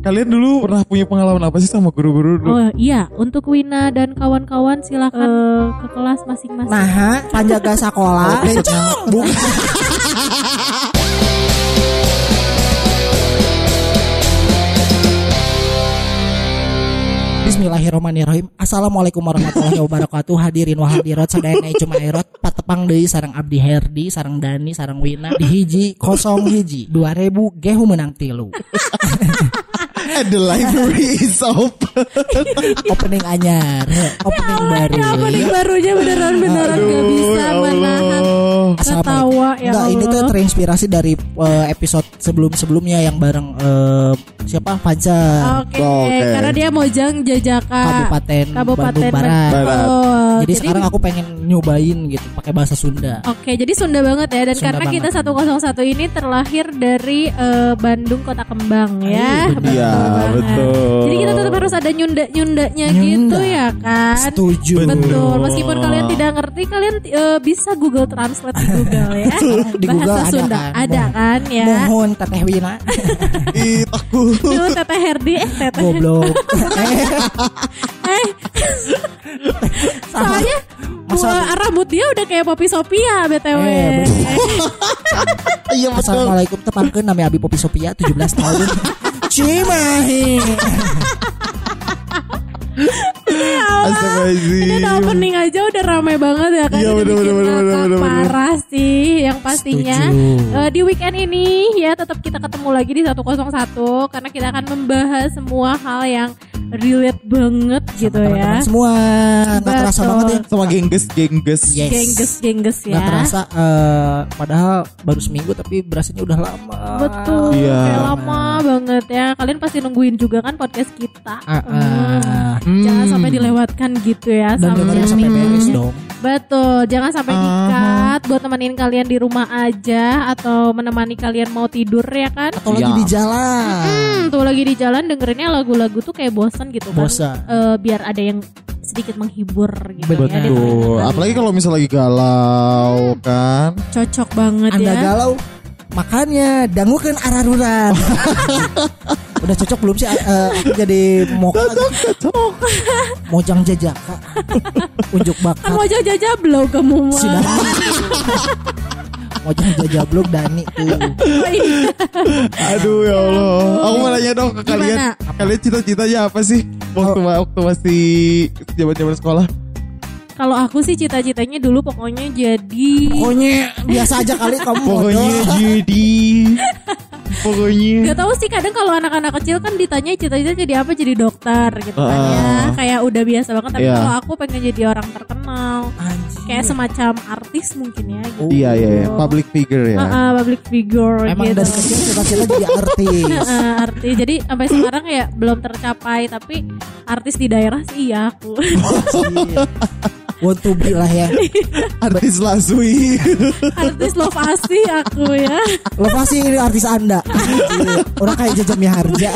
Kalian dulu pernah punya pengalaman apa sih sama guru-guru dulu? Oh iya, untuk Wina dan kawan-kawan silakan eh, ke kelas masing-masing. Nah, panjaga sekolah. Bukan. Bismillahirrahmanirrahim Assalamualaikum warahmatullahi wabarakatuh Hadirin wa hadirat Sadayana cuma erot Patepang deui sarang Abdi Herdi Sarang Dani Sarang Wina Di hiji kosong hiji 2000 Gehu menang tilu And the library is open. Opening anyar Opening baru Apa nih barunya beneran-beneran gak Aduh, bisa ya Allah. menahan ketawa ya Enggak, ini tuh terinspirasi dari eh, episode sebelum-sebelumnya yang bareng eh, siapa Fajar Oke, Oke. karena dia Mojang Jajaka Kabupaten Kabupaten Bandung Barat. Barat. Oh, Jadi, sekarang aku pengen nyobain gitu pakai bahasa Sunda. Oke, jadi Sunda banget ya dan Sunda karena kita banget. 101 ini terlahir dari eh, Bandung Kota Kembang ya. Iya, betul. Jadi kita tetap harus ada nyunda-nyundanya Nyunda. gitu ya kan. Setuju. Betul, meskipun kalian tidak ngerti, kalian eh, bisa Google Translate di Google ya. Di Google Bahasa ada Sunda kan? ada Mohon. kan ya. Mohon Teteh Wina Ih, takut. Duh, Teteh Herdi, eh Teteh. goblok. Eh, soalnya Masa- rambut dia udah kayak Poppy Sophia BTW. Eh. Iya betul. Assalamualaikum tepangkeun nami Abi Popi Sophia 17 tahun. Cimahi. Astagfirullahaladzim. Ini udah opening aja udah ramai banget ya kan. Iya, bener, bener, bener, bener, bener, Parah sih yang pastinya Setuju. eh, di weekend ini ya tetap kita ketemu lagi di 101 karena kita akan membahas semua hal yang relate banget gitu ya. Teman-teman semua nggak terasa banget ya. Sama gengges, gengges. Yes. Gengges gengges ya. Nggak terasa eh, padahal baru seminggu tapi berasanya udah lama. Betul, Iya. kayak lama banget ya. Kalian pasti nungguin juga kan podcast kita. Ah, ah. Hmm. Jangan sampai dilewatkan gitu ya Dan sama dengerin sampai beres dong. Betul, jangan sampai dikat buat temenin kalian di rumah aja atau menemani kalian mau tidur ya kan. Atau lagi Iya. di jalan. Hmm, tuh lagi di jalan dengerinnya lagu-lagu tuh kayak bosan gitu kan. Bosan. Eh, biar ada yang sedikit menghibur gitu Betul. ya. Betul. Apalagi kalau misalnya lagi galau kan. cocok banget Anda ya. galau Makanya dangukan araruran Udah cocok belum sih eh, Aku jadi moka Mojang jajaka Unjuk Kan bakat mau jajablo kamu mah. Sudah Mojang jajablog Dani tuh. Aduh ya Allah. Aku mau nanya dong ke kalian. Gimana? Kalian cita-citanya apa sih? Waktu waktu masih zaman-zaman sekolah. Kalau aku sih cita-citanya dulu pokoknya jadi Pokoknya biasa aja kali kamu Pokoknya jadi Pokoknya Gak tahu sih kadang kalau anak-anak kecil kan ditanya cita-cita jadi apa jadi dokter gitu kan Ah. ya kayak udah biasa banget tapi Iya. kalau aku pengen jadi orang terkenal Anjir. kayak semacam artis mungkin ya gitu. Iya iya iya. Public figure ya Ah, ah, public figure Emang gitu. dari kecil cita-cita jadi artis Ah, artis jadi sampai sekarang ya belum tercapai tapi artis di daerah sih iya aku. Want to be lah ya. Artis Lasui artis love asih aku ya. Lo pasti ini artis anda. Orang kayak jajam harja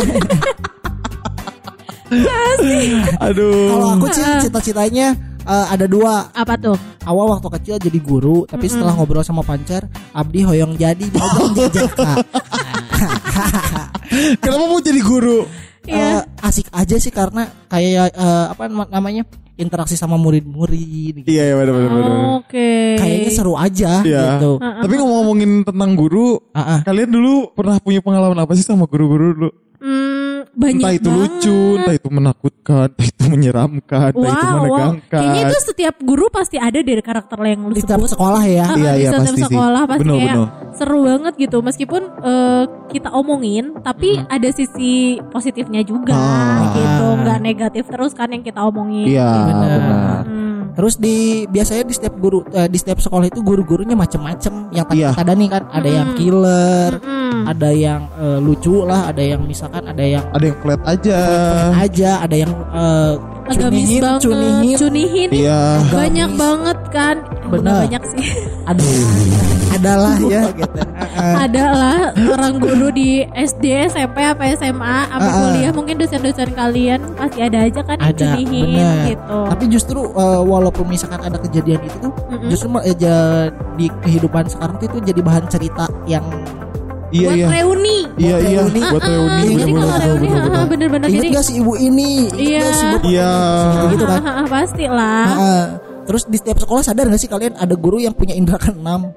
Aduh. Kalau aku sih cita-citanya eh, ada dua. Apa tuh? Awal waktu kecil jadi guru tapi setelah ngobrol sama pancar Abdi hoyong jadi mau jajaka Kenapa mau jadi guru? Iya. Eh, asik aja sih karena kayak eh, apa nam- namanya interaksi sama murid-murid gitu. Iya iya benar benar benar. oke kayaknya seru aja Iya. gitu Tapi ngomong-ngomongin tentang guru, Ah, ah. kalian dulu pernah punya pengalaman apa sih sama guru-guru dulu? Hmm, banyak Entah itu banget. lucu, entah itu menakutkan, entah itu menyeramkan, entah itu Wow, wow. menegangkan. Kayaknya itu setiap guru pasti ada dari karakter yang lu di setiap sebut. sekolah ya Ah, Iya, di iya, setiap pasti sih. sekolah pasti Bener, kayak bener. seru banget gitu. Meskipun eh, kita omongin, tapi ada sisi positifnya juga Ah. gitu. Nggak negatif terus kan yang kita omongin. Iya, gitu. benar. Hmm. terus di biasanya di setiap guru eh, di setiap sekolah itu guru-gurunya macem-macem yang tadi Iya. kata Dani kan ada yang killer Hmm. Ada yang eh, lucu lah ada yang misalkan ada yang Ada yang flat aja. aja ada yang eh, Agamis cunihin banget, cunihin cunihin Iya. banyak Agamis. banget kan. Benar. banyak sih. ada adalah ya gitu Eh, ada lah orang guru di SD, SMP, apa SMA, apa ah. kuliah mungkin dosen-dosen kalian pasti ada aja kan yang ada cunihin benar gitu. tapi justru eh, walaupun misalkan ada kejadian itu tuh Mm-mm. justru mah, eh, ja- di kehidupan sekarang tuh itu jadi bahan cerita yang Iya buat iya. reuni. Iya iya. reuni. Buat Ah, reuni. jadi bener, kalau bener, reuni bener, ah, bener. bener-bener Ingat jadi gak si ibu ini? Ingat Iya. gak si bapak? Iya. Gitu kan. Ah, ah, pasti lah. Terus di setiap sekolah sadar gak sih kalian ada guru yang punya indera keenam?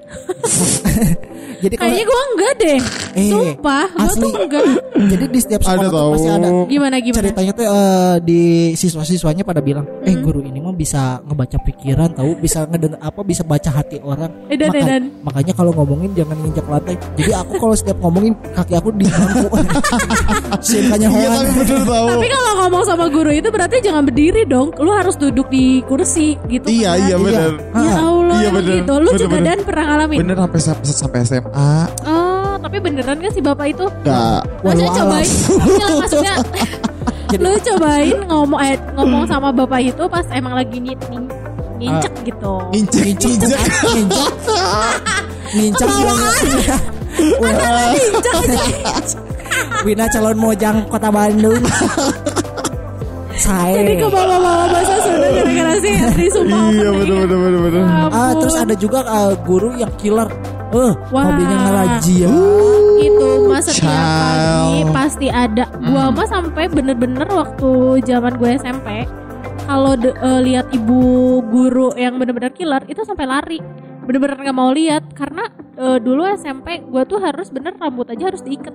Jadi kalau Kayaknya gue enggak deh. Eh, Sumpah, gue asli. tuh enggak. jadi di setiap sekolah Ada tuh tahu. pasti ada Gimana gimana? ceritanya tuh eh, di siswa-siswanya pada bilang, eh guru ini mah bisa ngebaca pikiran, tahu bisa ngedenger apa bisa baca hati orang. Edan, Maka- edan. Makanya kalau ngomongin jangan nginjak lantai. Jadi aku kalau setiap ngomongin kaki aku di bangku. Sinkanya Iya tapi bener tahu. Tapi kalau ngomong sama guru itu berarti jangan berdiri dong. Lu harus duduk di kursi gitu. Iya kan? iya bener. Ya Allah Iya, bener. gitu. Lu Bener, juga bener. dan pernah ngalamin. Bener sampai sampai SMA. Oh, tapi beneran gak sih bapak itu? Enggak. Maksudnya Walau cobain. Enggak, maksudnya lu cobain ngomong eh, ngomong sama bapak itu pas emang lagi nih ngincek gitu. Injek Nginjak, injek. nginjak, nginjak, Wah. Ngincek aja. Wina calon mojang kota Bandung. Saya. Jadi ke bawah-bawah bahasa Sunda gara-gara si Henry sumpah. Iya bener bener bener. Ya Ah, terus ada juga eh, guru yang killer. Eh, Wah. hobinya ngerajia. itu mas setiap pagi pasti ada gua mah sampai bener-bener waktu zaman gue SMP kalau eh, lihat ibu guru yang bener-bener killer itu sampai lari bener-bener nggak mau lihat karena eh, dulu SMP gua tuh harus bener rambut aja harus diikat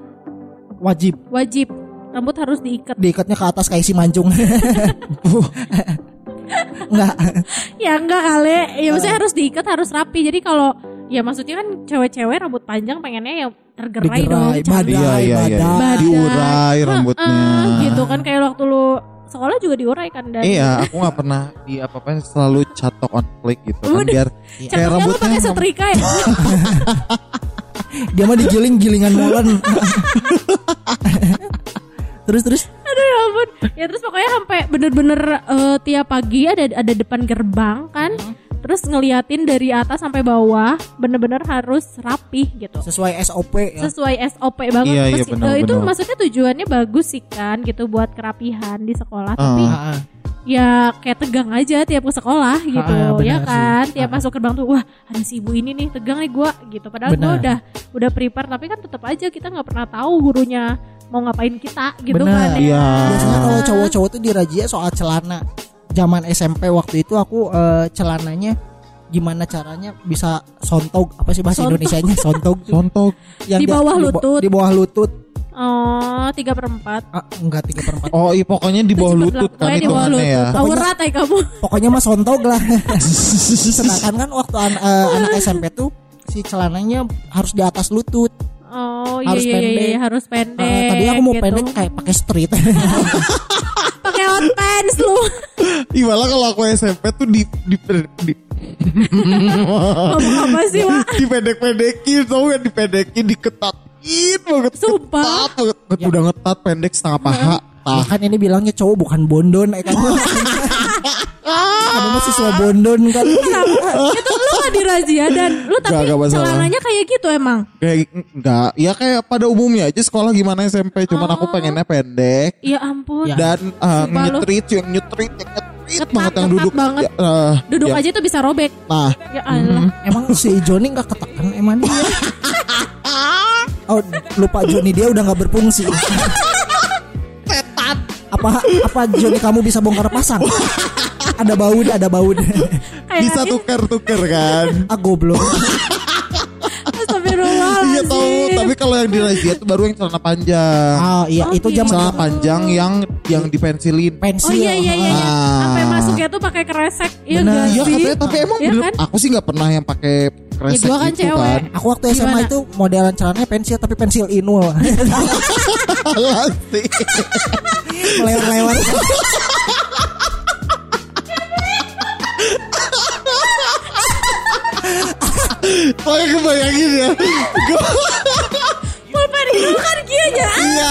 Wajib wajib rambut harus diikat diikatnya ke atas kayak si mancung. Enggak. ya enggak kali ya maksudnya harus diikat harus rapi jadi kalau ya maksudnya kan cewek-cewek rambut panjang pengennya ya tergerai dong Digerai, cantik. Iya iya iya. badai. Diurai rambutnya. Heeh, gitu kan kayak waktu lu sekolah juga diurai kan dan Iya, aku nggak pernah di apa apa selalu catok on flick gitu kan biar Iya. kayak rambutnya pakai setrika ya Dia mah digiling gilingan molen. terus terus? Aduh ya ampun. Ya terus pokoknya sampai bener-bener eh, Tiap pagi ada ada depan gerbang kan? Hmm. Terus ngeliatin dari atas sampai bawah Bener-bener harus rapih gitu sesuai SOP ya. Sesuai SOP banget Iya, iya, eh, Itu maksudnya tujuannya bagus sih kan Gitu buat kerapihan di sekolah Tapi Ah. Heeh. ya kayak tegang aja tiap ke sekolah gitu Ah, benar ya sih. kan tiap Ah. masuk gerbang tuh wah ada si ibu ini nih tegang nih gua gitu padahal gua Benar. udah udah prepare tapi kan tetap aja kita nggak pernah tahu gurunya mau ngapain kita gitu Benar. kan Iya. Biasanya kalau cowok-cowok tuh dirajia soal celana. Zaman SMP waktu itu aku eh, celananya gimana caranya bisa sontog apa sih bahasa Sontog. Indonesianya sontog. Contoh yang Di bawah bo- lutut. di bawah lutut oh tiga perempat ah, enggak tiga per empat Oh iya pokoknya di bawah lutut kan di bawah hitungannya ya. aurat ya kamu pokoknya mah sontog lah sedangkan kan waktu an- eh, anak SMP tuh si celananya harus di atas lutut oh iya Harus iya iya, pendek. iya harus pendek Eh, tadi aku mau gitu. pendek kayak pakai street pakai hot pants lu Ih malah kalau aku SMP tuh di di, di, apa sih Wak? dipendek-pendekin tau gak dipendekin diketatin banget Sumpah. ketat banget. Udah ngetat pendek setengah paha. Ah, kan ini bilangnya cowok bukan bondon eh kamu kamu masih siswa bondon kan? Itu lu gak dirazia dan lu tapi Gak, gak celananya kayak gitu emang. Kayak enggak ya kayak pada umumnya aja sekolah gimana SMP cuman aku pengennya pendek. Ya ampun. Ya. dan uh, nyetrit yang nyetrit yang nyetrit Ketat, banget yang duduk. banget. Ya, uh, duduk ya. aja tuh bisa robek. Nah. Ya Allah. Emang si Joni nggak ketekan emang dia? Oh lupa Joni dia udah nggak berfungsi apa apa Joni kamu bisa bongkar pasang ada baut ada baut kayak bisa tuker-tuker kan ah goblok iya tahu tapi kalau yang di razia tuh baru yang celana panjang ah iya Oh, itu gitu. zaman celana panjang yang yang dipensilin pensil Oh iya iya iya. iya. Ah. Sampai masuknya tuh pakai kresek. Iya enggak Iya sih? katanya tapi emang Iya bener kan? aku sih nggak pernah yang pakai kresek gua kan gitu cewek. kan Aku waktu SMA Gimana? itu modelan celananya pensil tapi pensil inul sih. lewat-lewat. Soalnya kebayangin ya Gua- Pulpen itu kan kia aja. Iya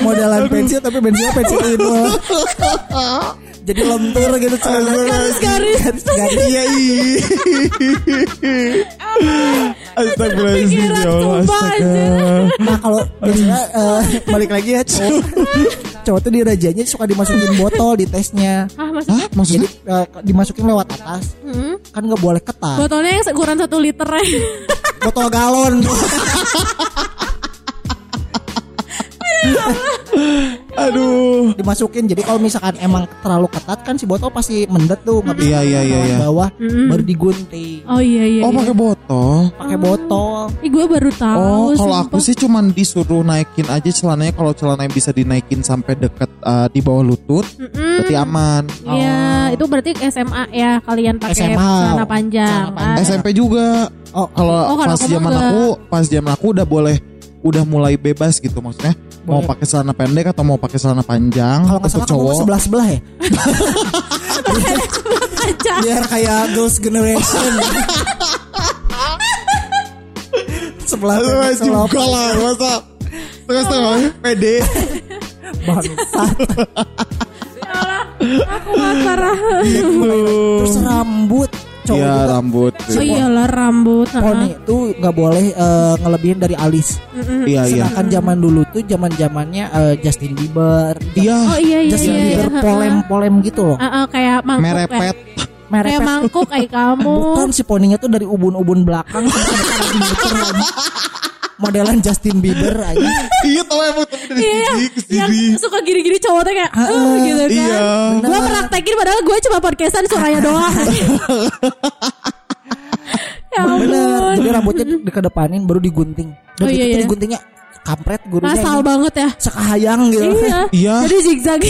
Modelan pensil tapi pensilnya pensil inul. Jadi lentur gitu celananya. Garis-garis. Garis-garis. Iya iya Astagfirullahaladzim ya Allah Astaga Nah kalau biasanya eh, balik lagi ya cowok cowok tuh di rajanya suka dimasukin botol di tesnya. Ah maksudnya? Hah? Maksudnya? Jadi eh, dimasukin lewat atas. Hmm. Kan nggak boleh ketat. Botolnya yang ukuran satu liter ya. Botol galon. Aduh. dimasukin. Jadi kalau misalkan emang terlalu ketat kan si botol pasti mendet tuh nggak bisa Iya, iya, iya, iya. bawah Mm-mm. baru digunting Oh iya iya. Oh iya. pakai botol. pakai botol. Ih gue baru tahu. Oh kalau aku sih cuman disuruh naikin aja celananya kalau celana yang bisa dinaikin sampai deket eh, di bawah lutut Mm-mm. berarti aman. Iya, itu berarti SMA ya kalian pakai SMA. celana panjang. Celana panjang. Ah. SMP juga. Oh, Kalau Oh, pas zaman aku, pas zaman aku udah boleh udah mulai bebas gitu maksudnya mau pakai celana pendek atau mau pakai celana panjang? Kalau untuk salah kamu cowok. sebelah sebelah ya. Biar kayak Girls Generation. sebelah Eh, sebelah juga lah masa setengah-setengah pede. Bangsat. Ya aku mah parah. Terus rambut cowok Iya juga rambut Oh iyalah rambut. poni tuh nggak boleh eh, ngelebihin dari alis. Iya iya Sedangkan zaman dulu tuh zaman zamannya Justin Bieber, Iya Oh iya iya Justin iya. Bieber iya. polem-polem gitu loh. Ah, ah, kayak mangkuk. merepet Kayak, Merepet. kayak mangkuk kayak kamu. Bukan si poninya tuh dari ubun-ubun belakang Modelan Justin Bieber aja. iya tau emang tuh dari Iya, yang suka gini-gini cowok tuh kayak "Eh," gitu kan. Iya. Gue praktekin padahal gue cuma podcastan suaranya doang. ya Bener. Jadi rambutnya dikedepanin baru digunting. Dan Oh, iya, tuh iya. diguntingnya kampret gurunya Masal ini. banget ya. sekahayang gitu. Iya. Iya. Jadi zigzag.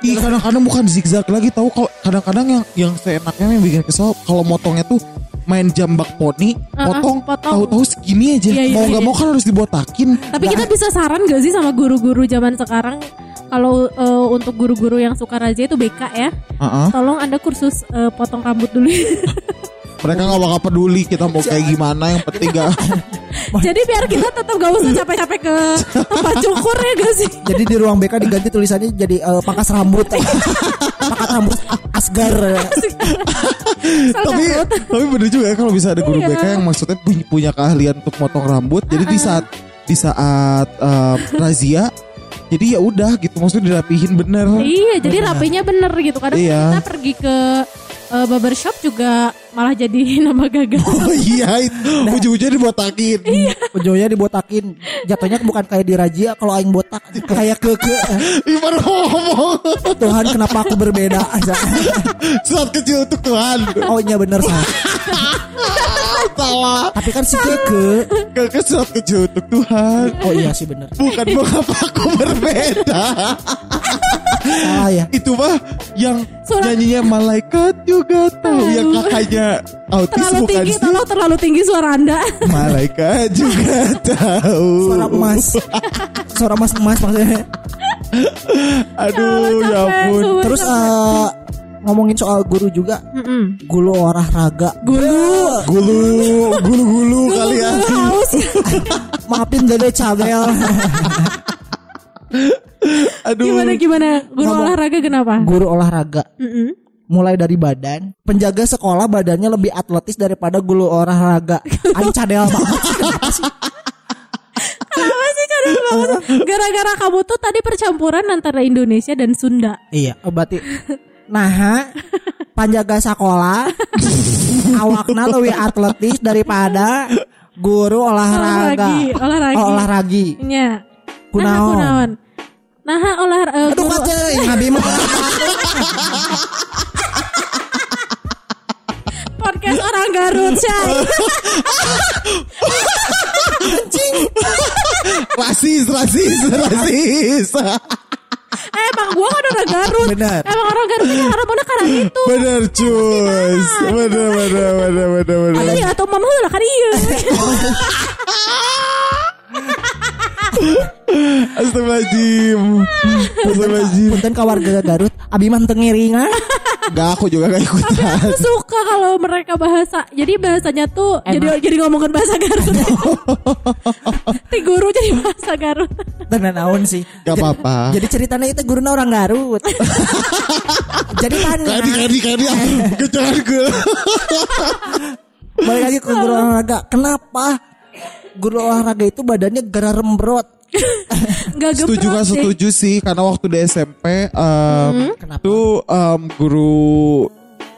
Ih kadang-kadang bukan zigzag lagi tahu kalau kadang-kadang yang yang seenaknya yang bikin kesel kalau motongnya tuh main jambak poni, Uh-uh, potong, potong. tahu-tahu segini aja. Iya, iya, mau nggak iya. mau kan harus dibotakin. Tapi kita bisa saran gak sih sama guru-guru zaman sekarang kalau eh, untuk guru-guru yang suka razia itu BK ya, Heeh. tolong anda kursus eh, potong rambut dulu. Mereka nggak bakal peduli kita mau kayak gimana yang penting gak Jadi biar kita tetap gak usah capek-capek ke tempat cukur ya gak sih? Jadi di ruang BK diganti tulisannya jadi eh, pangkas rambut. pangkas rambut Asgar. Tapi rambut. tapi bener juga ya kalau bisa ada guru Iya. BK yang maksudnya punya, punya keahlian untuk motong rambut. Jadi di saat di saat eh, razia jadi ya udah gitu maksudnya dirapihin bener. Iya, jadi rapinya bener gitu. Kadang Iya. kita pergi ke eh, barbershop juga malah jadi nambah gagal. Oh iya itu ujung-ujungnya dibotakin. Ujungnya dibotakin. Jatuhnya bukan kayak di Rajia kalau aing botak kayak ke ke Ih baru ngomong. Tuhan kenapa aku berbeda Saat kecil untuk Tuhan. Oh iya bener salah. Salah. Tapi kan si Keke Kakak surat kecil untuk Tuhan. Oh iya sih bener Bukan mengapa aku berbeda. Salah ya Itu mah yang Surat- nyanyinya malaikat juga tahu yang kakaknya autis terlalu bukan tinggi, sih? tolong terlalu tinggi suara anda. Malaikat juga tahu. Suara emas Suara emas emas maksudnya Aduh, ya ampun. Terus eh, ngomongin soal guru juga Mm-mm. Guru olahraga Gulu. Gulu, gulu-gulu kalian. Haus. Maafin dede cabel Aduh. Gimana gimana? Guru Ngomong. olahraga kenapa? Guru olahraga Mm-mm. mulai dari badan penjaga sekolah badannya lebih atletis daripada guru olahraga aing cadel banget Kenapa sih cadel banget? Gara-gara kamu tuh tadi percampuran antara Indonesia dan Sunda. iya oh, berarti nah penjaga sekolah awakna lebih atletis daripada guru olahraga Olahragi, olahragi. oh, olahragi Nya. Nah, Kunaon? Nah, olah eh, aduh kace ngabi mah podcast orang Garut, Syai. Rasis, rasis, rasis. eh, emang gua kan orang Garut. Bener. Emang orang Garut ini harapannya karena itu. Bener, bener, bener, bener, bener. Ada ya atau mama lah kan iya. Astagfirullahaladzim. Astagfirullahaladzim. punten ka warga Garut abi mah teu ngiringan Gak, aku juga gak ikutan. Aku suka kalau mereka bahasa. Jadi bahasanya tuh Emang. jadi jadi ngomongin bahasa Garut. Ti guru jadi bahasa Garut. tenan naon sih Gak apa-apa. jadi ceritanya itu guruna orang Garut jadi tanya Kadi, kadi, kadi. Kejangan gue. balik lagi ke guru olahraga kenapa guru olahraga itu badannya gara rembrot Nggak setuju gak setuju sih karena waktu di SMP em, Kenapa? tuh em, guru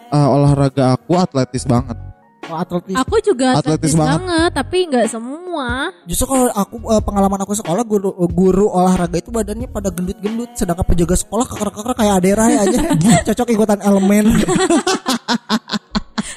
eh, olahraga aku atletis banget. Oh, atletis. Aku juga Atletis atletis, banget. banget. tapi nggak semua. Justru kalau aku eh, pengalaman aku sekolah guru guru olahraga itu badannya pada gendut-gendut sedangkan penjaga sekolah keker-keker kayak Adera ya aja cocok ikutan elemen.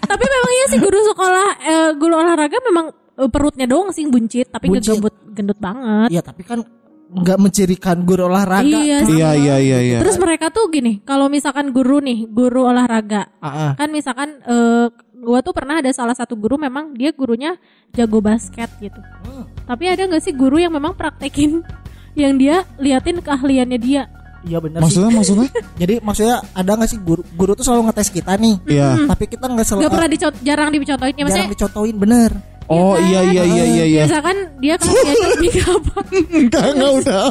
tapi memang iya sih guru sekolah eh, guru olahraga memang eh, perutnya doang sih buncit, tapi nggak Buncit. gendut gendut banget. Iya tapi kan nggak mencirikan guru olahraga. Iya. Iya iya iya iya. Terus mereka tuh gini, kalau misalkan guru nih, guru olahraga, Ah, ah. kan misalkan eh, gua tuh pernah ada salah satu guru memang dia gurunya jago basket gitu. Hmm. Tapi ada nggak sih guru yang memang praktekin yang dia liatin keahliannya dia? Iya benar sih. Maksudnya maksudnya? Jadi maksudnya ada nggak sih guru guru tuh selalu ngetes kita nih. Iya. Tapi kita nggak selalu Gak pernah dicot jarang dicontohin ya jarang maksudnya. dicontohin bener. Oh iya iya iya iya iya. Misalkan dia keahliannya lebih ke apa? Enggak enggak udah.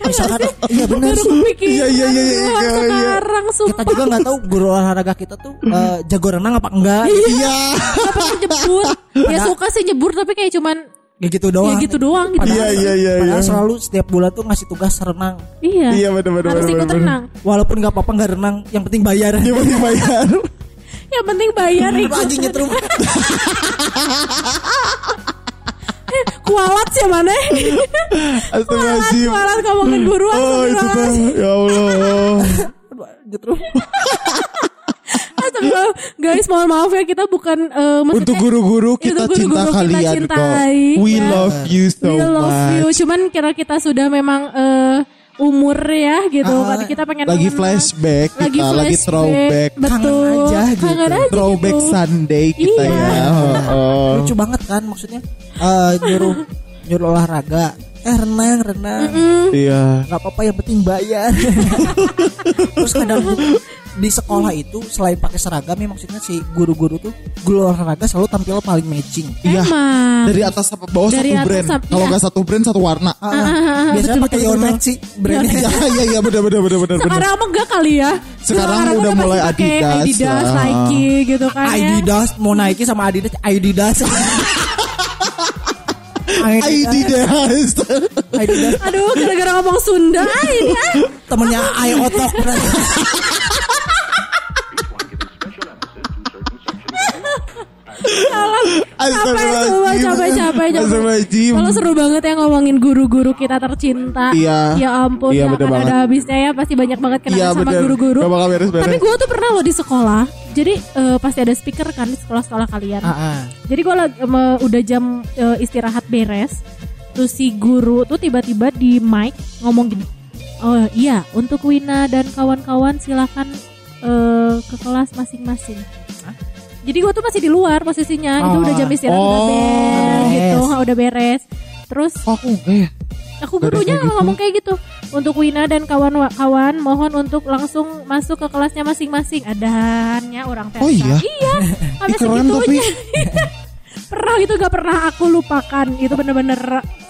Misalkan iya bener Baru sih. Iya, iya, iya, iya, iya, iya. sekarang Kita sumpah juga nggak tahu guru olahraga kita tuh eh, jago renang apa enggak. Iya. Gak pernah nyebur. Ya suka sih nyebur tapi kayak cuman Ya gitu doang. ya gitu doang gitu. Iya iya iya iya. Padahal selalu setiap bulan tuh ngasih tugas renang. Iya. Iya benar benar Harus benar. ikut benar. renang. Walaupun nggak apa-apa nggak renang, yang penting bayar. Yang penting bayar. Yang penting bayar Lu ikut. anjing nyetrum. Kualat sih mana? Kualat, kualat ngomongin guru Oh itu tuh. astagfirullahaladzim. Ya Allah. nyetrum. Astagfirullah. Guys, mohon maaf ya kita bukan eh, maksudnya Untuk guru-guru kita guru-guru cinta kita kalian kok. cintai, We ya. love you so we love you. much. Cuman kira kita sudah memang eh, umur ya gitu. Ah, kita pengen Lagi mengenal. flashback lagi kita, lagi flashback. throwback. Betul. Kangen aja gitu. Kangen aja Throwback gitu. Sunday kita Iya. ya. Oh, oh. Lucu banget kan maksudnya eh nyuruh nyuruh olahraga. Eh renang renang. Iya. nggak apa-apa yang penting bayar. Terus kadang tuh di sekolah itu selain pakai seragam ya maksudnya si guru-guru tuh guru olahraga selalu tampil paling matching. Iya. Dari atas sampai bawah Dari satu atas brand. Kalau iya. nggak satu brand satu warna. Ah, ah. biasanya pakai Yonex sih brandnya. Iya iya iya benar benar benar benar. benar. Sekarang emang enggak kali ya? Sekarang udah masih mulai Adidas, Adidas. Nike gitu kan ya. Adidas mau Nike sama Adidas Adidas. Adidas. Adidas Aduh, gara-gara ngomong Sunda ini ah. temennya Ai Otok. Astagfirullahaladzim. Capek, capek, capek. Astagfirullahaladzim. Kalau seru banget ya ngomongin guru-guru kita tercinta. Iya. Ya ampun, Iya, ya bener akan banget. ada habisnya ya. Pasti banyak banget kenangan Iya sama guru-guru. Tapi gue tuh pernah loh di sekolah. Jadi eh, pasti ada speaker kan di sekolah-sekolah kalian. Ah, ah. Jadi gue lagi em, udah jam eh, istirahat beres, terus si guru tuh tiba-tiba di mic ngomong gini, oh iya untuk Wina dan kawan-kawan silakan eh, ke kelas masing-masing. Jadi gue tuh masih di luar posisinya, itu Oh. udah jam istirahat udah Oh. beres gitu, ha, udah beres. Terus Oh, aku ya. aku gurunya gitu. ngomong kayak gitu. Untuk Wina dan kawan-kawan mohon untuk langsung masuk ke kelasnya masing-masing. Adaannya orang TK. Oh iya? Iya. Sampai segitunya. pernah itu gak pernah aku lupakan. Itu bener-bener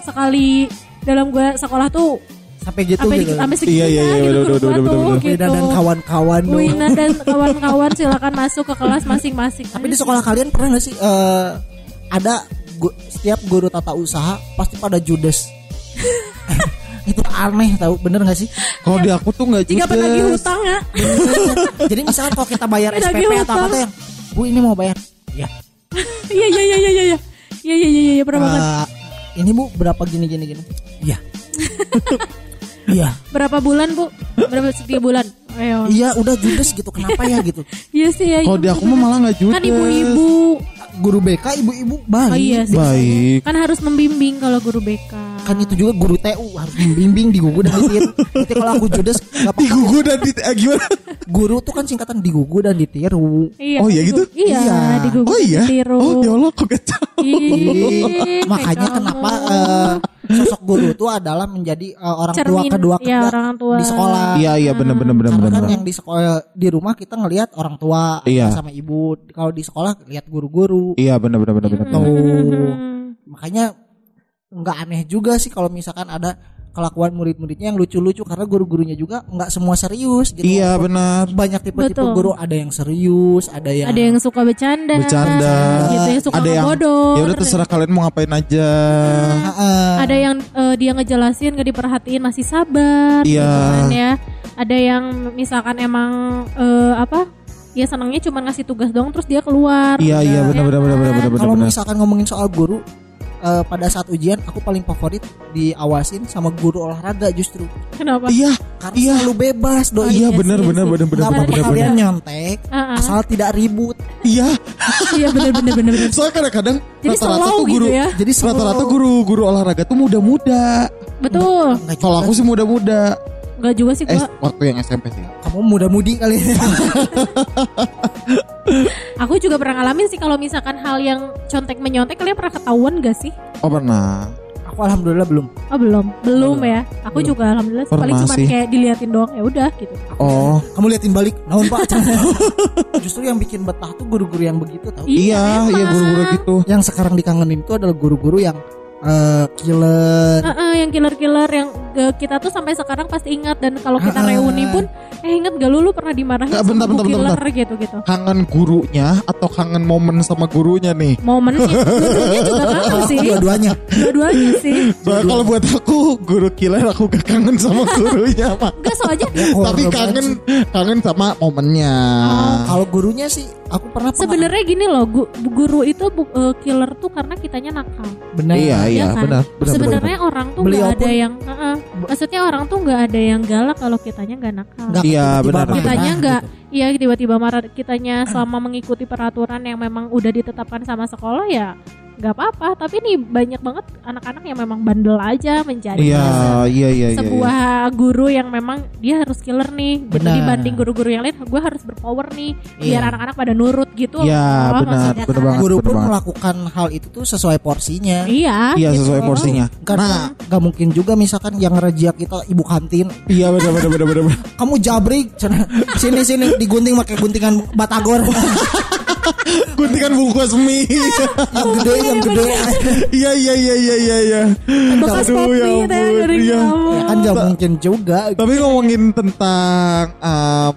sekali dalam gue sekolah tuh Sampai gitu sampai gitu. sampai segitunya Iya, iya, iya, gitu gua bener, tuh, bener, Wina gitu. dan kawan-kawan dong. Wina dan kawan-kawan silakan masuk ke kelas masing-masing. Tapi di sekolah kalian pernah gak sih eh, ada gu- setiap guru tata usaha pasti pada judes. itu aneh tahu bener gak sih? Kalau di aku tuh nggak jika judes. penagih hutang ya. Jadi misalkan kalau kita bayar SPP atau apa tuh yang Bu ini mau bayar. Ya. Iya iya iya iya iya. Iya iya iya iya iya pernah banget. eh, ini Bu berapa gini gini gini. Iya. Iya. Berapa bulan bu? Berapa tiga bulan? Ayo. Iya udah judes gitu kenapa ya gitu. Iya sih ya. Kalau di aku mah malah nggak judes. Kan ibu-ibu. Guru BK ibu-ibu Oh baik. iya sih. Baik. Kan harus membimbing kalau guru BK. Kan itu juga guru TU harus membimbing digugu dan ditiru. Nanti kalau aku judes nggak apa-apa. Digugu dan di eh, gimana? Guru tuh kan singkatan digugu dan ditiru. Iya, Oh, iya gitu? Iya, Iya. digugu Oh iya. ditiru. Oh ya Allah kok Makanya kenapa eh, sosok guru itu adalah menjadi eh, orang tua Cermin, kedua iya, kedua orang tua. di sekolah. Iya iya benar benar benar benar. kan yang di sekolah di rumah kita ngelihat orang tua Iya. sama ibu. Kalau di sekolah lihat guru-guru. Iya benar benar benar benar. Tuh. Hmm. Makanya nggak aneh juga sih kalau misalkan ada kelakuan murid-muridnya yang lucu-lucu karena guru-gurunya juga nggak semua serius gitu. Iya benar. Banyak tipe-tipe guru ada yang serius, ada yang Ada yang suka bercanda, Bercanda. gitu ya, suka Ada yang ngebodor. ya udah terserah kalian mau ngapain aja. Heeh. Ada yang eh, dia ngejelasin gak diperhatiin masih sabar, Iya. gitu kan ya. Ada yang misalkan emang eh, apa? Ya senangnya cuma ngasih tugas doang terus dia keluar. Iya iya benar benar benar benar benar Kalau misalkan ngomongin soal guru eh, pada saat ujian aku paling favorit diawasin sama guru olahraga justru Kenapa? Iya karena Iya. selalu bebas doi. iya iya benar benar benar benar Nggak benar benar. kalian nyontek ah. asal tidak ribut. Iya. Iya benar benar benar benar. Soalnya kadang-kadang Jadi rata-rata tuh gitu guru ya. Jadi rata-rata guru-guru olahraga tuh muda-muda. Betul. Kalau aku sih muda-muda. Enggak juga sih Eh gua. waktu yang SMP sih. kamu muda-mudi kali. Aku juga pernah ngalamin sih kalau misalkan hal yang contek menyontek kalian pernah ketahuan gak sih? Oh pernah. aku alhamdulillah belum. Oh belum, belum ya. Aku Belum. juga alhamdulillah sih, paling cuma kayak diliatin doang ya udah gitu. Oh Kamu liatin balik, naon Pak? Justru yang bikin betah tuh guru-guru yang begitu tau. iya iya emang. guru-guru gitu. Yang sekarang dikangenin itu adalah guru-guru yang eh, killer. Heeh, yang killer-killer yang eh, kita tuh sampai sekarang pasti ingat dan kalau kita Ah. reuni pun eh ingat gak lu lu pernah dimarahin sama bentar, bentar, bentar, killer gitu gitu. Kangen gurunya atau kangen momen sama gurunya nih? Momen sih, dua-duanya juga kangen sih. Dua-duanya. Dua-duanya sih. Soalnya kalau buat aku guru killer aku gak kangen sama gurunya mak. Enggak soalnya Tapi Korban kangen sih. kangen sama momennya. Kalau gurunya sih aku pernah sebenarnya gini loh, gu- guru itu bu- eh, killer tuh karena kitanya nakal. benar. Iya iya kan? benar benar benar. Sebenarnya orang tuh Beliau nggak ada pun- yang, heeh. maksudnya orang tuh nggak ada yang galak kalau kitanya nggak nakal. Nggak Iya, benar. Kitanya nggak, gitu. iya tiba-tiba marah kitanya selama mengikuti peraturan yang memang udah ditetapkan sama sekolah ya nggak apa-apa. Tapi nih banyak banget anak-anak yang memang bandel aja menjadi Iya iya iya iya. sebuah guru yang memang dia harus killer nih gitu. Benar. dibanding guru-guru yang lain gue harus berpower nih biar Iya. anak-anak pada nurut gitu Iya loh, benar benar kan. banget. Guru benar pun banget. melakukan hal itu tuh sesuai porsinya. iya Iya gitu. sesuai porsinya. Karena nggak mungkin juga misalkan yang ngerejia kita ibu kantin, Iya benar benar benar benar. kamu jabrik, sini sini digunting pakai guntingan batagor Guntingan bungkus mie. yang gede yang gede. Iya iya iya iya iya iya. bekas Aduh, ya teh ampun, iya. ya kan nggak mungkin juga. Tapi ngomongin tentang um,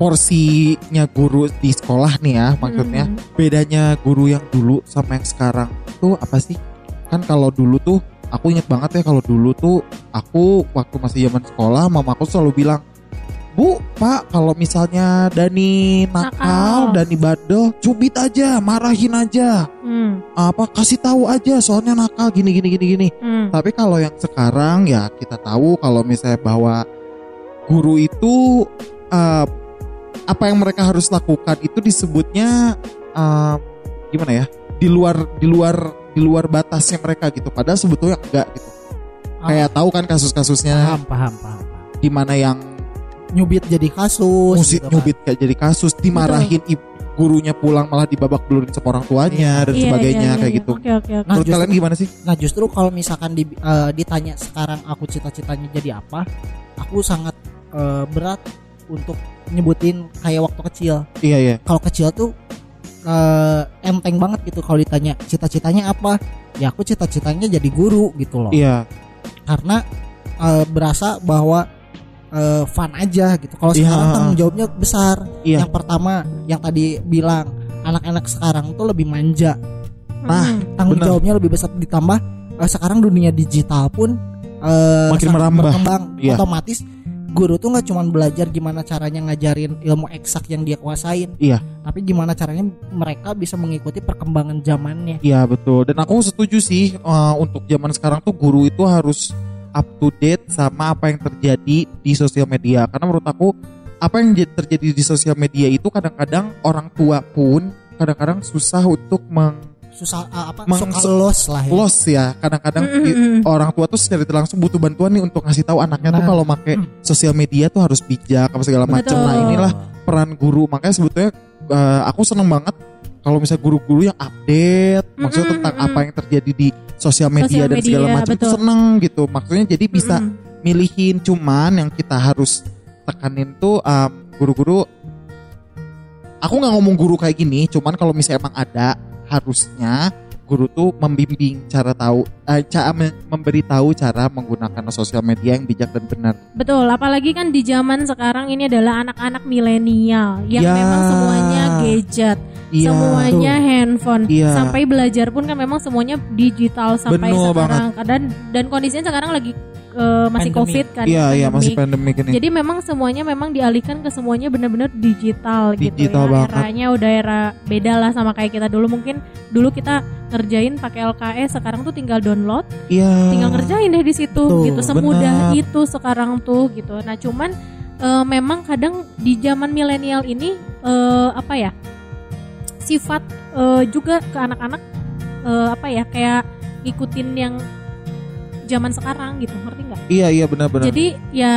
porsinya guru di sekolah nih ya, maksudnya Hmm. bedanya guru yang dulu sama yang sekarang tuh apa sih? Kan kalau dulu tuh aku inget banget ya kalau dulu tuh aku waktu masih zaman sekolah mamaku selalu bilang Bu, Pak, kalau misalnya Dani nakal, Nakal. Dani bandel, cubit aja, marahin aja, Hmm, apa kasih tahu aja, soalnya nakal gini gini gini gini. hmm. Tapi kalau yang sekarang ya kita tahu kalau misalnya bahwa guru itu uh, apa yang mereka harus lakukan itu disebutnya uh, gimana ya? Di luar di luar di luar batasnya mereka gitu. Padahal sebetulnya enggak gitu. Kayak tahu kan kasus-kasusnya Paham paham paham. di mana yang Nyubit jadi kasus. musik gitu kan. nyubit kayak jadi kasus dimarahin ibu gurunya pulang malah dibabak belurin sama orang tuanya dan Iya, sebagainya iya, iya, kayak iya. gitu. oke oke oke Nah, Menurut justru- kalian gimana sih? Nah justru kalau misalkan di, eh, ditanya sekarang aku cita-citanya jadi apa, aku sangat eh, berat untuk nyebutin kayak waktu kecil. Iya iya. Kalau kecil tuh eh, enteng banget gitu kalau ditanya cita-citanya apa, ya aku cita-citanya jadi guru gitu loh. Iya. Karena eh, berasa bahwa eh, fun aja gitu. Kalau Iya. sekarang tanggung jawabnya besar. Iya. Yang pertama yang tadi bilang anak-anak sekarang tuh lebih manja. Nah, Hmm. tanggung Benar. jawabnya lebih besar ditambah eh, sekarang dunia digital pun eh, Makin merambah. berkembang Iya. otomatis guru tuh nggak cuma belajar gimana caranya ngajarin ilmu eksak yang dia kuasain Iya. tapi gimana caranya mereka bisa mengikuti perkembangan zamannya Iya betul dan aku setuju sih uh, untuk zaman sekarang tuh guru itu harus up to date sama apa yang terjadi di sosial media. Karena menurut aku apa yang terjadi di sosial media itu kadang-kadang orang tua pun kadang-kadang susah untuk meng susah ah, apa Meng- suka los lah ya. loss ya. Kadang-kadang Mm, mm, i- mm. orang tua tuh secara langsung butuh bantuan nih untuk ngasih tahu anaknya tuh Nah. kalau make sosial media tuh harus bijak apa segala macam nah inilah peran guru. Makanya sebetulnya uh, aku seneng banget kalau misalnya guru-guru yang update maksudnya Mm-mm, tentang mm-mm. apa yang terjadi di sosial media Sosial dan segala macam itu betul. seneng gitu maksudnya jadi bisa Mm-mm. milihin cuman yang kita harus tekanin tuh um, guru-guru aku nggak ngomong guru kayak gini cuman kalau misalnya emang ada harusnya guru tuh membimbing cara tahu eh, cara memberi tahu cara menggunakan sosial media yang bijak dan benar. Betul, apalagi kan di zaman sekarang ini adalah anak-anak milenial yang Ya. memang semuanya gadget, Iya. semuanya handphone, Iya. sampai belajar pun kan memang semuanya digital sampai sekarang. Dan dan kondisinya sekarang lagi eh, masih Pandemi. covid kan, Iya, iya masih pandemi. pandemi ini. Jadi memang semuanya memang dialihkan ke semuanya benar-benar digital, gitu Digital ya. banget. Eranya udah era beda lah sama kayak kita dulu. Mungkin dulu kita ngerjain pakai LKS, sekarang tuh tinggal download, Iya. tinggal ngerjain deh di situ Betul, gitu. Semudah benar. itu sekarang tuh gitu. Nah, cuman eh, memang kadang di zaman milenial ini eh, apa ya? Sifat eh, juga ke anak-anak eh, apa ya? Kayak ngikutin yang zaman sekarang gitu, ngerti nggak? Iya iya benar-benar. Jadi ya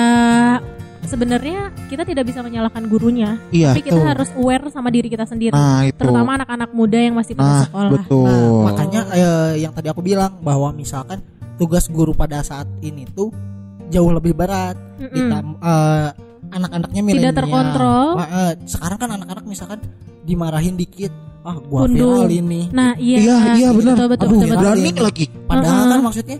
sebenarnya kita tidak bisa menyalahkan gurunya, iya. tapi kita betul. harus aware sama diri kita sendiri, Nah itu. terutama anak-anak muda yang masih Nah sekolah. betul. Nah, makanya eh, yang tadi aku bilang bahwa misalkan tugas guru pada saat ini tuh jauh lebih berat. Ditam, eh, anak-anaknya milenial. terkontrol. Wah, eh, sekarang kan anak-anak misalkan dimarahin dikit, ah gua Kundul. viral ini. Nah, iya, Iya, iya, betul, benar. betul, betul, Aduh, betul, betul. Berani betul. lagi. Padahal kan maksudnya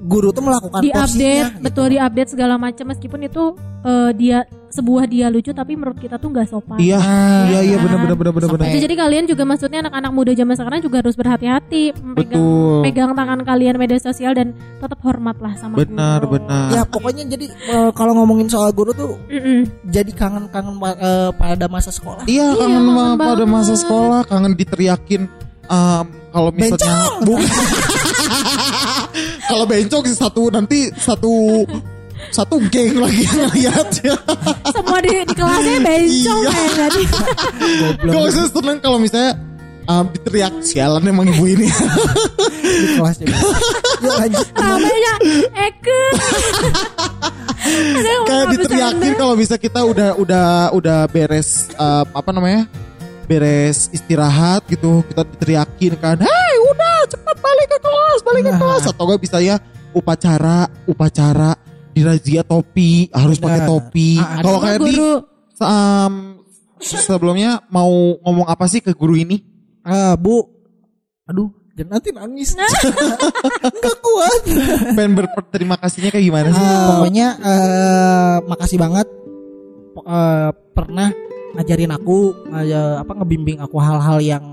guru tuh melakukan Di-update, porsinya, betul gitu. di-update segala macam meskipun itu eh, dia sebuah dia lucu tapi menurut kita tuh nggak sopan. Iya. Ah, Iya iya kan? benar benar benar benar benar. Itu jadi kalian juga maksudnya anak-anak muda zaman sekarang juga harus berhati-hati pegang pegang tangan kalian media sosial dan tetap hormatlah sama Benar guru. benar. Ya pokoknya jadi eh, kalau ngomongin soal guru tuh Mm-mm. jadi kangen-kangen eh, pada masa sekolah. Iya Iya, kangen pada masa sekolah kangen diteriakin um, kalau misalnya Bu- kalau bencong sih satu nanti satu satu geng lagi yang lihat ya. Semua di, di kelasnya bencong Iya. kayak tadi. Gak usah seneng kalau misalnya um, diteriak sialan emang ibu ini. di kelasnya. Yuk lanjut. Eke. Kayak diteriakin kalau bisa kita udah udah udah beres um, apa namanya? beres istirahat gitu kita diteriakin kan cepat balik ke kelas balik ke Nah. kelas atau gak bisa ya upacara upacara dirazia topi harus pakai topi Ah, kalau kayak di um, sebelumnya mau ngomong apa sih ke guru ini Ah, Bu. Aduh, jangan nanti nangis. Gak kuat. pengen berterima kasihnya kayak gimana sih Ah, pokoknya eh, makasih banget eh, pernah ngajarin aku eh, apa ngebimbing aku hal-hal yang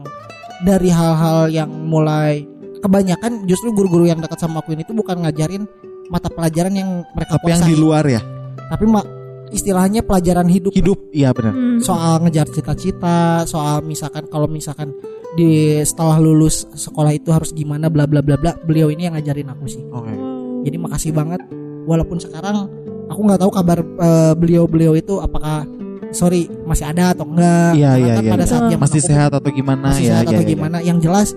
dari hal-hal yang mulai kebanyakan justru guru-guru yang dekat sama aku ini tuh bukan ngajarin mata pelajaran yang mereka apa yang di luar ya tapi ma- istilahnya pelajaran hidup hidup iya benar Hmm. soal ngejar cita-cita, soal misalkan kalau misalkan di setelah lulus sekolah itu harus gimana bla bla bla bla. Beliau ini yang ngajarin aku sih. oke Jadi makasih banget. Walaupun sekarang aku nggak tahu kabar eh, beliau-beliau itu apakah sorry masih ada atau enggak. Iya, iya, kan iya, pada iya. saat zaman masih aku sehat atau gimana masih ya sehat ya, atau ya, ya. gimana. Yang jelas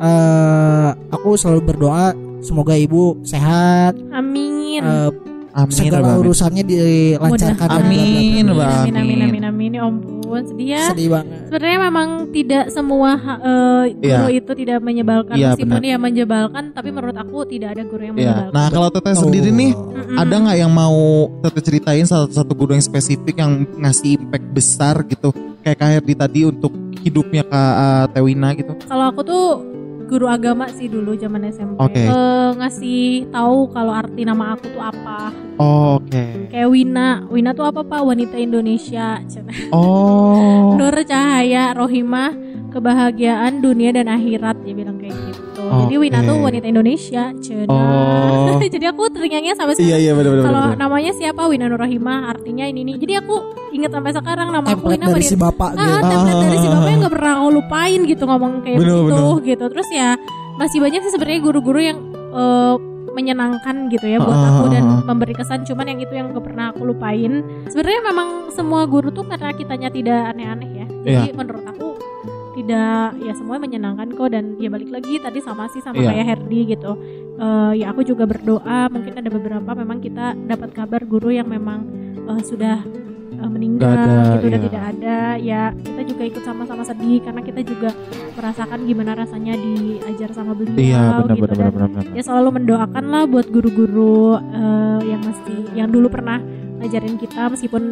eh aku selalu berdoa semoga ibu sehat, Amin. eh, amin segala Abang. urusannya dilancarkan. dan bla bla bla. Amin. Amin, amin, Amin. amin, amin. Ya ampun, sedih ya. Sedih banget. Sebenarnya memang tidak semua eh, guru Iya. itu tidak menyebalkan Iya, meskipun ya menyebalkan, tapi menurut aku tidak ada guru yang Iya. menyebalkan. Nah kalau teteh sendiri Oh. nih Mm-mm. ada nggak yang mau teteh ceritain satu satu guru yang spesifik yang ngasih impact besar gitu kayak Kak Herdi tadi untuk hidupnya Kak uh, Tewina gitu Kalau aku tuh guru agama sih dulu zaman SMP. Oke. Eh, ngasih tahu kalau arti nama aku tuh apa. oh, oke Kayak Wina, Wina tuh apa pak? Wanita Indonesia. Oh Nur cahaya, rohimah, kebahagiaan dunia dan akhirat dia bilang kayak gitu. Jadi Wina tuh wanita Indonesia, cina. Oh. Jadi aku teringatnya sampai iya sekarang. iya benar benar Kalau namanya siapa Wina Nur Rohimah, artinya ini nih. Jadi aku ingat sampai sekarang nama aku Wina dari si bapak Ah, gitu. template dari si bapak yang gak pernah aku lupain gitu ngomong kayak Bener, begitu bener. gitu. Terus ya masih banyak sih sebenarnya guru-guru yang eh, menyenangkan gitu ya buat Ah, aku dan memberi kesan. Cuman yang itu yang gak pernah aku lupain. Sebenarnya memang semua guru tuh karena kitanya tidak aneh-aneh ya. Jadi Iya. menurut aku tidak ya semuanya menyenangkan kok dan ya balik lagi tadi sama sih sama Iya. kayak Herdi gitu. Eh, ya aku juga berdoa mungkin ada beberapa memang kita dapat kabar guru yang memang eh, sudah eh, meninggal ada, gitu udah iya. tidak ada ya kita juga ikut sama-sama sedih karena kita juga merasakan gimana rasanya diajar sama beliau iya benar gitu benar dan benar benar ya selalu mendoakan lah buat guru-guru eh, yang mesti yang dulu pernah ngajarin kita meskipun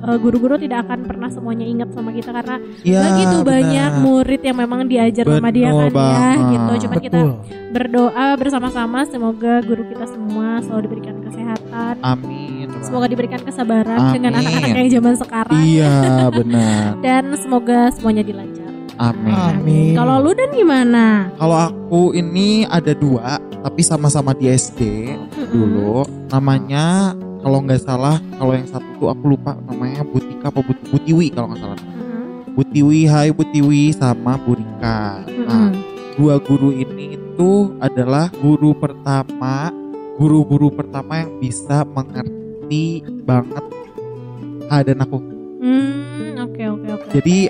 eh, guru-guru tidak akan pernah semuanya ingat sama kita karena Ya, begitu banyak benar. murid yang memang diajar sama dia Betul kan ya banget. gitu. Cuman kita Betul. berdoa bersama-sama semoga guru kita semua selalu diberikan kesehatan, Amin. semoga diberikan kesabaran Amin. dengan anak-anak yang zaman sekarang Iya benar. dan semoga semuanya dilancar. Amin. Amin. Kalau lu dan gimana? Kalau aku ini ada dua, tapi sama-sama di SD dulu. Namanya kalau nggak salah, kalau yang satu tuh aku lupa namanya Butika apa But- Butiwi kalau nggak salah. Mm-mm. Butiwi, Hai Butiwi sama Burika. Nah, Mm-mm. dua guru ini itu adalah guru pertama, guru-guru pertama yang bisa mengerti banget keadaan aku. Hmm, oke oke oke. Jadi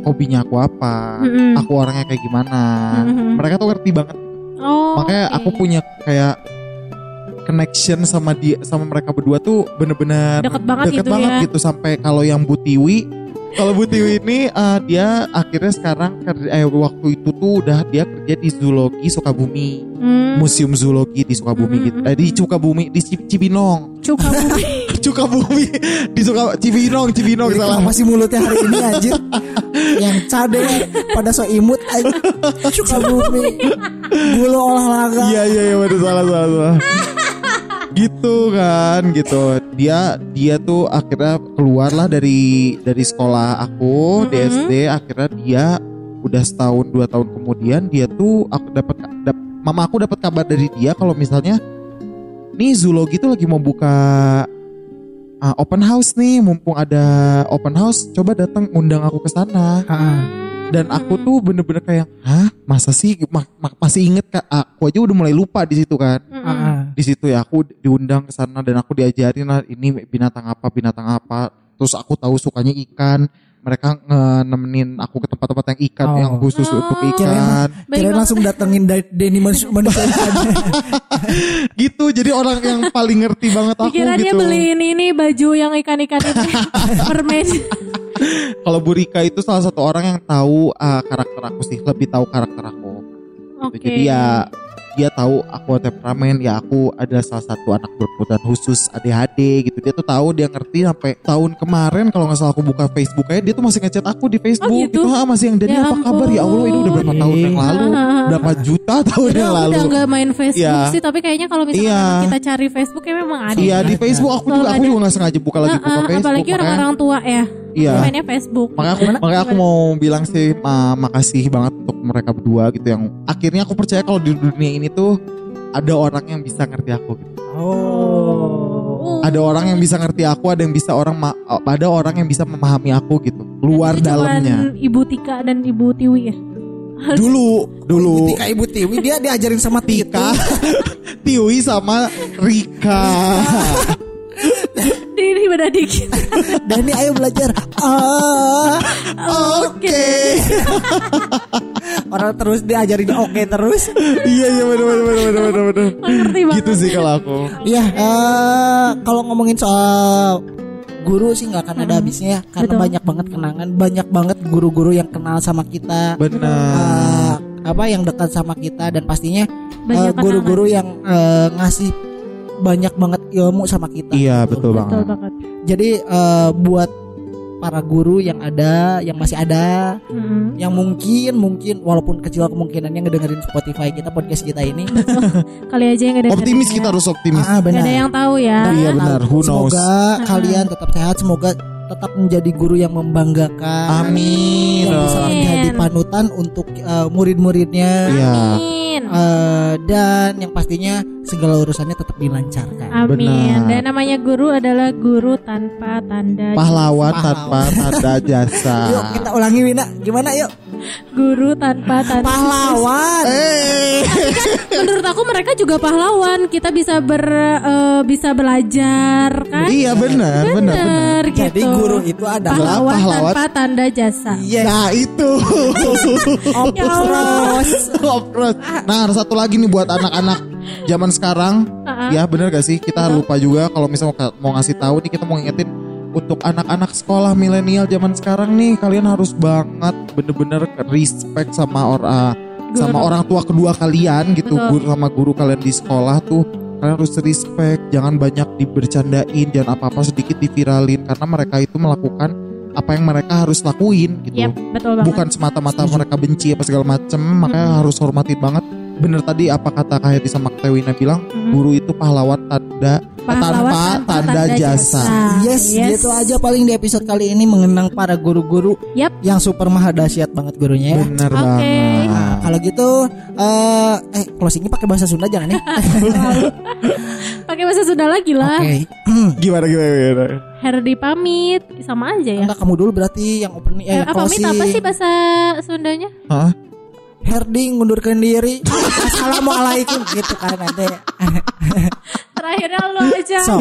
hobinya aku apa, Mm-mm. aku orangnya kayak gimana. Mm-mm. Mereka tuh ngerti banget. Oh, Makanya oke. aku punya kayak connection sama dia sama mereka berdua tuh bener-bener Deket banget deket gitu banget ya. gitu. Sampai kalau yang Butiwi kalau Butiwi ini eh, dia akhirnya sekarang kerja eh waktu itu tuh udah dia kerja di zoologi Sukabumi. Hmm, museum zoologi di Sukabumi Mm, gitu. Eh, di Sukabumi di Ci- Cibinong. Cuka bumi. Sukabumi. Di Suka Cibinong Cibinong Jadi salah. kenapa sih mulutnya hari ini anjir? Yang cade pada so imut anjir. Suka bumi Bulu olahraga. Iya iya iya bener salah salah salah. Gitu kan gitu. Dia dia tuh akhirnya keluarlah dari dari sekolah aku di Mhm. SD akhirnya dia udah setahun dua tahun kemudian dia tuh aku dapat dap- mama aku dapat kabar dari dia kalau misalnya nih zoologi tuh lagi mau buka ah, open house nih. Mumpung ada open house coba datang undang aku ke sana dan aku tuh bener-bener kayak hah? Masa sih? Ma- ma- masih inget kak? Aku aja udah mulai lupa di situ kan? Ah, ah. di situ ya aku diundang ke sana dan aku diajarin lah ini binatang apa binatang apa? Terus aku tahu sukanya ikan mereka nge- nemenin aku ke tempat-tempat yang ikan Oh. yang khusus Oh. untuk Kirain- ikan banget. langsung datengin Da- Denny manusia, manusia ikan. gitu jadi orang yang paling ngerti banget aku Dikira dia gitu beliin ini baju yang ikan-ikan itu mermaid. kalau Burika itu salah satu orang yang tahu ah, karakter aku sih lebih tahu karakter aku Oke. Jadi ya dia tahu aku temperamen ya aku ada salah satu anak berkebutuhan khusus ADHD gitu dia tuh tahu dia ngerti sampai tahun kemarin kalau nggak salah aku buka Facebook aja dia tuh masih ngechat aku di Facebook Oh, gitu? ah, masih yang Dani Ya apa kabar ya Allah ini udah berapa tahun yang lalu Ah. berapa juta tahun Udah, yang lalu udah nggak main Facebook Iya. sih, tapi kayaknya kalau misalnya Iya. memang kita cari Facebook ya memang ada. Iya di Ada. Facebook aku juga aku juga nggak sengaja buka lagi buka Facebook apalagi orang-orang tua ya. iya Mainnya Facebook. makanya aku makanya aku mau bilang sih ma- makasih banget untuk mereka berdua gitu yang akhirnya aku percaya kalau di dunia ini tuh ada orang yang bisa ngerti aku gitu. Oh. ada orang yang bisa ngerti aku ada yang bisa orang ma- ada orang yang bisa memahami aku gitu luar cuman dalamnya Ibu Tika dan Ibu Tiwi ya. dulu dulu Tika Ibu Tiwi dia diajarin sama Tika. Tiwi sama Rika Ini beda dikit. Dani ayo belajar. Ah, oke. orang terus diajarin oke terus. iya iya benar benar benar benar benar gitu sih kalau aku. Iya, eh, kalau ngomongin soal guru sih nggak akan ada Hmm, habisnya ya karena betul. banyak banget kenangan, banyak banget guru-guru yang kenal sama kita, benar. Eh, apa yang dekat sama kita dan pastinya eh, guru-guru yang eh, ngasih banyak banget ilmu sama kita. iya betul Betul banget banget. Jadi eh, buat para guru yang ada, yang masih ada, Mm-mm. yang mungkin mungkin walaupun kecil kemungkinannya ngedengerin Spotify kita podcast kita ini, Kali aja yang ada optimis kita harus optimis ah, Gak benar. ada yang tahu ya. Nggak ada Iya, benar. Who knows? Semoga kalian tetap sehat, semoga tetap menjadi guru yang membanggakan. amin Yang bisa Amin. menjadi panutan untuk eh, murid-muridnya. iya Amin. Eh, dan yang pastinya segala urusannya tetap dilancarkan. Amin. Benar. Dan namanya guru adalah guru tanpa tanda pahlawan Pahlawan. tanpa tanda jasa Yuk kita ulangi Wina, gimana yuk? guru tanpa tanda Pahlawan. eh Menurut aku mereka juga pahlawan. Kita bisa ber eh, bisa belajar kan? iya benar benar benar gitu. Jadi guru itu adalah pahlawan, pahlawan. tanpa tanda jasa. yes. nah itu Ya Allah. Of course. Nah, ada satu lagi nih buat anak-anak zaman sekarang. Ah. Ya, bener gak sih? Kita lupa juga kalau misalnya mau, mau ngasih tahu nih kita mau ngingetin untuk anak-anak sekolah milenial zaman sekarang nih kalian harus banget bener-bener respect sama orang sama Guru. orang tua kedua kalian gitu Betul. guru sama guru kalian di sekolah tuh kalian harus respect jangan banyak dibercandain jangan apa-apa sedikit diviralin karena mereka itu melakukan apa yang mereka harus lakuin gitu Yap, betul banget. bukan semata-mata mereka benci apa segala macem makanya harus hormatin banget bener tadi apa kata Kak Hedi sama Kak Tewina bilang Mhm. guru itu pahlawan tanda Pahlawan tanpa tanpa tanda, tanda jasa. jasa. Yes, Yes. gitu aja paling di episode kali ini mengenang para guru-guru Yap. yang super maha dahsyat banget gurunya ya. Bener Oke. banget. Nah, kalau gitu eh eh closingnya pakai bahasa Sunda jangan ya. Pakai bahasa Sunda lagi Oke. lah. Gimana gimana, gimana? Herdi pamit sama aja ya. Enggak kamu dulu berarti yang opening Eh, eh, apa pamit apa sih bahasa Sundanya? Hah? Herdi ngundurkan diri. Assalamualaikum gitu kan nanti. Terakhirnya lu aja. Sok.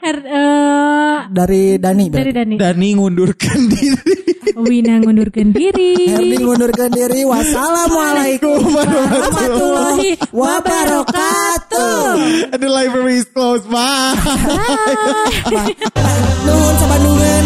Her eh, Dari Dani dari. Dani. Dani ngundurkan diri. Wina ngundurkan diri. Herdi ngundurkan diri. Wassalamualaikum warahmatullahi wabarakatuh. The library is closed. Bye. Nuhun sabandungan.